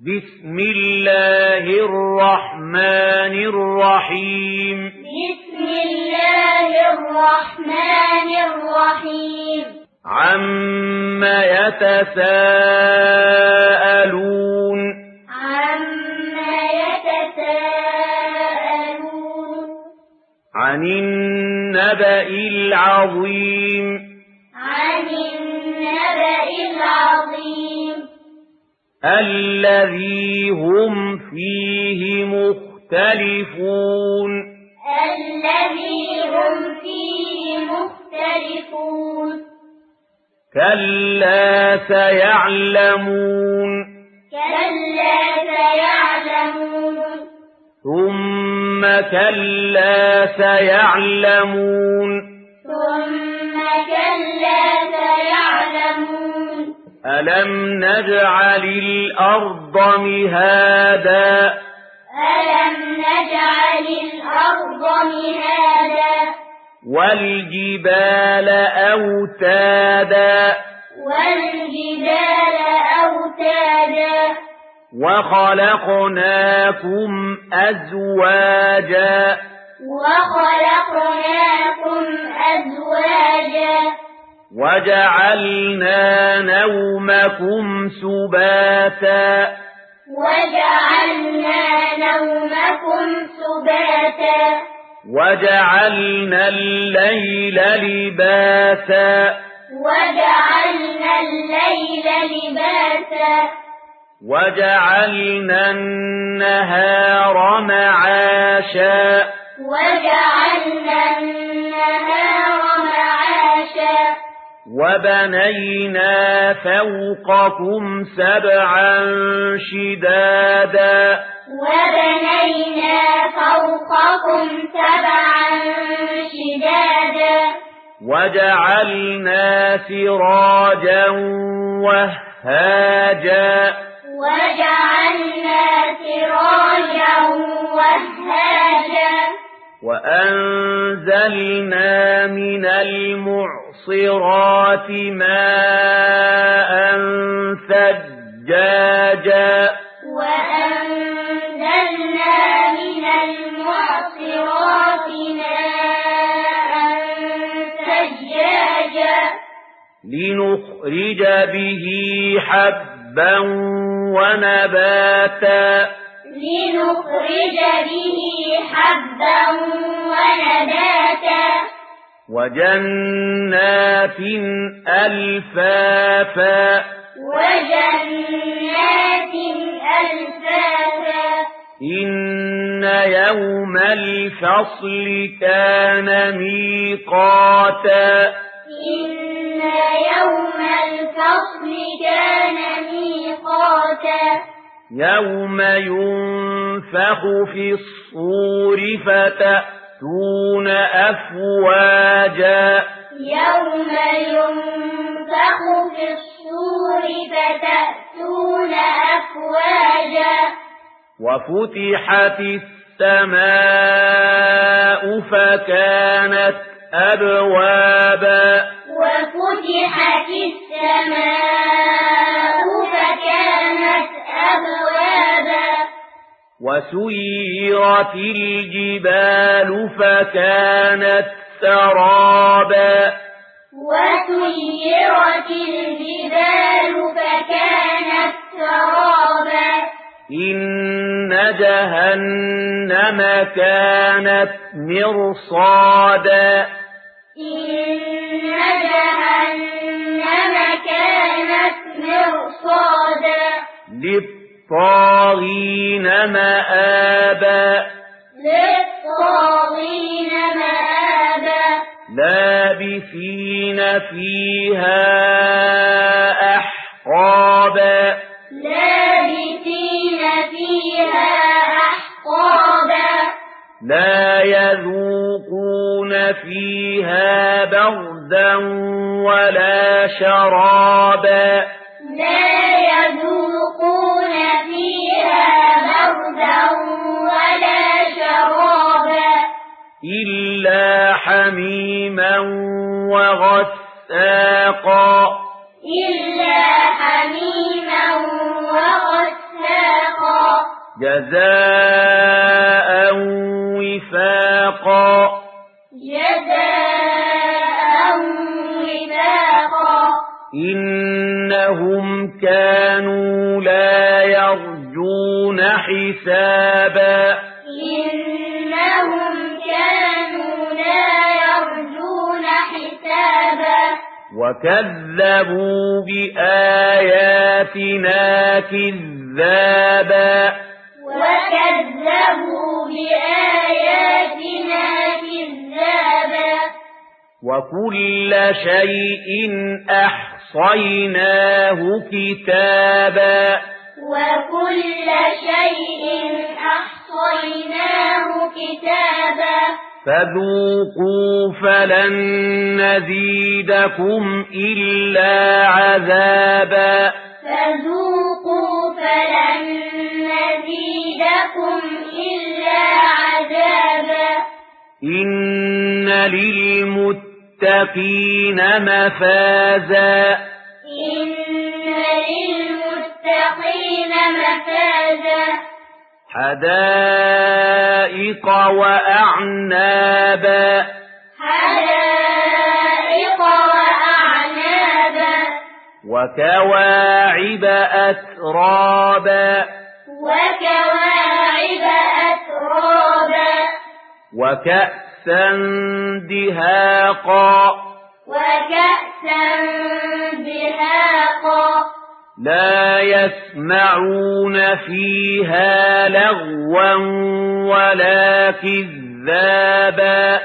بسم الله الرحمن الرحيم. بسم الله الرحمن الرحيم. عم يتساءلون. عم يتساءلون. عن النبأ العظيم. عن النبأ العظيم. الذي هم فيه مختلفون. الذي هم فيه مختلفون. كلا سيعلمون. كلا سيعلمون. ثم كلا سيعلمون. ألم نجعل الأرض مهادا ألم نجعل الأرض مهادا والجبال أوتادا والجبال أوتادا وخلقناكم أزواجا وخلقناكم أزواجا وجعلنا نومكم سباتا. وجعلنا نومكم سباتا. وجعلنا الليل لباسا. وجعلنا الليل لباسا. وجعلنا النهار معاشا. وجعلنا النهار وبنينا فوقكم سبعا شدادا. وبنينا فوقكم سبعا شدادا. وجعلنا سراجا وهاجا. وجعلنا سراجا وهاجا. وأنزلنا من المعصرات ماء ثجاجا. وأنزلنا من المعصرات ماء ثجاجا. لنخرج به حبا ونباتا. لنخرج به حبا ونباتا. وجنات ألفافا. وجنات ألفافا. إن يوم الفصل كان ميقاتا. إن يوم الفصل كان ميقاتا. يوم ينفخ في الصور فتأتون أفواجا يوم ينفخ في الصور فتأتون أفواجا وفتحت السماء فكانت أبوابا وفتحت السماء وسيرت الجبال فكانت سرابا. وسيرت الجبال فكانت سرابا. إن جهنم كانت مرصادا. إن جهنم كانت مرصادا. للطاغين مآبا. للطاغين مآبا. لابثين فيها أحقابا. لابثين فيها أحقابا. لا يذوقون فيها بردا ولا شرابا. لا حميما وغساقا. إلا حميما وغساقا. جزاء وفاقا. جزاء وفاقا. إنهم كانوا لا يرجون حسابا. وكذبوا بآياتنا كذابا وكذبوا بآياتنا كذابا وكل شيء أحصيناه كتابا وكل شيء أحصيناه كتابا فذوقوا فلن نزيدكم إلا عذابا. فذوقوا فلن نزيدكم إلا عذابا. إن للمتقين مفازا. إن للمتقين مفازا. حدائق وأعنابا. حدائق وأعنابا. وكواعب أترابا. وكواعب أترابا. وكأسا دهاقا. وكأسا دهاقا لا يسمعون فيها لغوا ولا كذابا.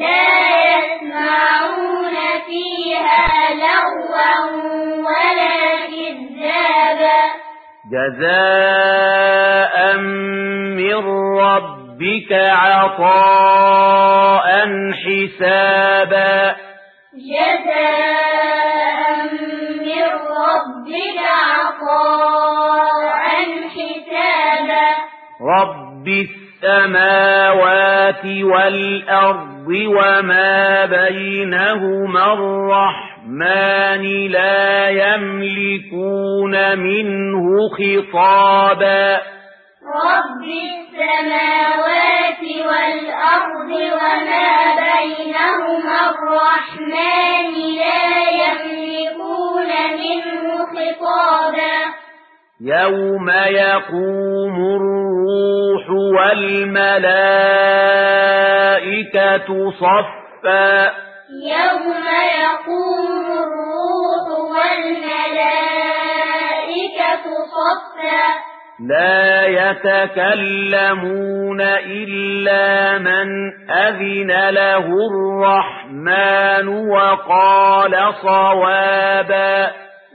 لا يسمعون فيها لغوا ولا كذابا. جزاء من ربك عطاء حسابا. جزاء من ربك عطاء حسابا رب السماوات والأرض وما بينهما الرحمن لا يملكون منه خطابا رب السماوات والأرض وما بينهما الرحمن لا يملكون منه خطابا يوم يقوم الروح والملائكة صفا. يوم يقوم الروح والملائكة صفا. لا يتكلمون إلا من أذن له الرحمن وقال صوابا لا يتكلمون إلا من أذن له الرحمن وقال صوابا.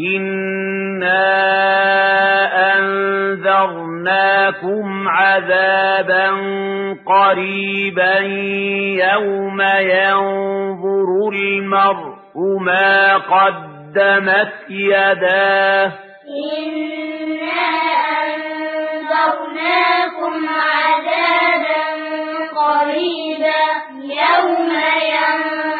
إنا أنذرناكم عذابا قريبا يوم ينظر المرء ما قدمت يداه إنا أنذرناكم عذابا قريبا يوم ينظر